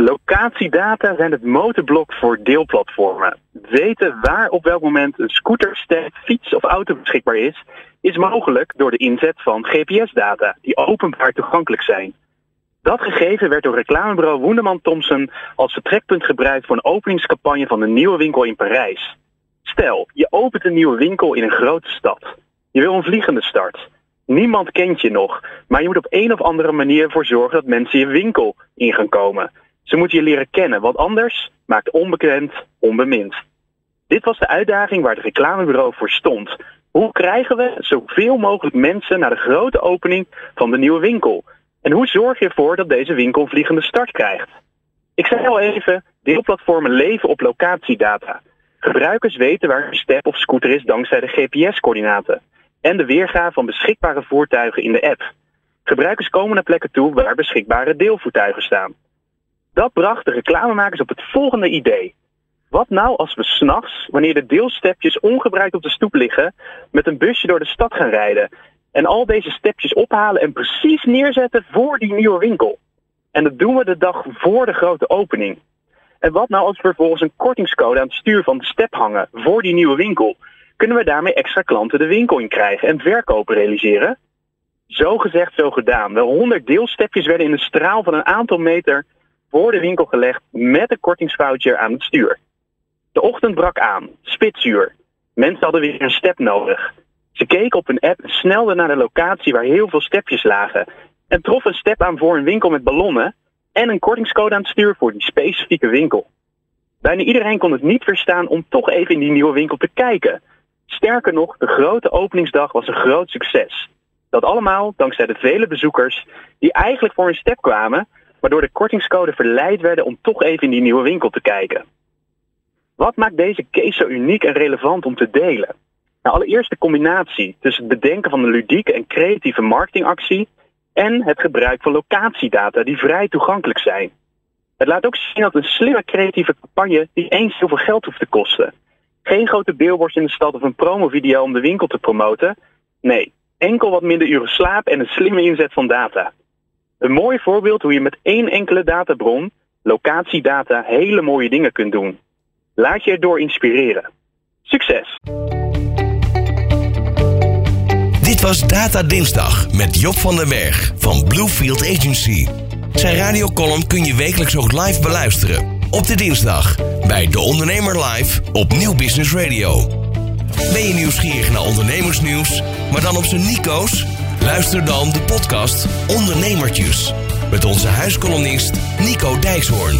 Locatiedata zijn het motorblok voor deelplatformen. Weten waar op welk moment een scooter, step, fiets of auto beschikbaar is, is mogelijk door de inzet van GPS-data die openbaar toegankelijk zijn. Dat gegeven werd door reclamebureau Woenderman Thompson als vertrekpunt gebruikt voor een openingscampagne van een nieuwe winkel in Parijs. Stel, je opent een nieuwe winkel in een grote stad. Je wil een vliegende start. Niemand kent je nog, maar je moet op een of andere manier ervoor zorgen dat mensen je winkel in gaan komen. Ze moeten je leren kennen, want anders maakt onbekend onbemind. Dit was de uitdaging waar het reclamebureau voor stond. Hoe krijgen we zoveel mogelijk mensen naar de grote opening van de nieuwe winkel? En hoe zorg je ervoor dat deze winkel vliegende start krijgt? Ik zei al even, deelplatformen leven op locatiedata. Gebruikers weten waar een step of scooter is dankzij de GPS-coördinaten en de weergave van beschikbare voertuigen in de app. Gebruikers komen naar plekken toe waar beschikbare deelvoertuigen staan. Dat bracht de reclamemakers op het volgende idee. Wat nou als we s'nachts, wanneer de deelstepjes ongebruikt op de stoep liggen, met een busje door de stad gaan rijden en al deze stepjes ophalen en precies neerzetten voor die nieuwe winkel? En dat doen we de dag voor de grote opening. En wat nou als we vervolgens een kortingscode aan het stuur van de step hangen voor die nieuwe winkel? Kunnen we daarmee extra klanten de winkel in krijgen en verkopen realiseren? Zo gezegd, zo gedaan. Wel 100 deelstepjes werden in een straal van een aantal meter voor de winkel gelegd met een kortingsfoutje aan het stuur. De ochtend brak aan, spitsuur. Mensen hadden weer een step nodig. Ze keken op hun app en snelden naar de locatie waar heel veel stepjes lagen. En troffen een step aan voor een winkel met ballonnen en een kortingscode aan het stuur voor die specifieke winkel. Bijna iedereen kon het niet verstaan om toch even in die nieuwe winkel te kijken. Sterker nog, de grote openingsdag was een groot succes. Dat allemaal dankzij de vele bezoekers die eigenlijk voor een step kwamen, waardoor de kortingscode verleid werden om toch even in die nieuwe winkel te kijken. Wat maakt deze case zo uniek en relevant om te delen? Nou, allereerst de combinatie tussen het bedenken van een ludieke en creatieve marketingactie en het gebruik van locatiedata die vrij toegankelijk zijn. Het laat ook zien dat een slimme creatieve campagne niet eens zoveel geld hoeft te kosten. Geen grote billboards in de stad of een promovideo om de winkel te promoten. Nee, enkel wat minder uren slaap en een slimme inzet van data. Een mooi voorbeeld hoe je met één enkele databron, locatiedata, hele mooie dingen kunt doen. Laat je erdoor inspireren. Succes! Dit was Data Dinsdag met Job van den Berg van Bluefield Agency. Zijn radiocolumn kun je wekelijks ook live beluisteren. Op de dinsdag bij De Ondernemer Live op Nieuw Business Radio. Ben je nieuwsgierig naar ondernemersnieuws, maar dan op zijn Nico's? Luister dan de podcast Ondernemertjes met onze huiskolonist Nico Dijkshoorn.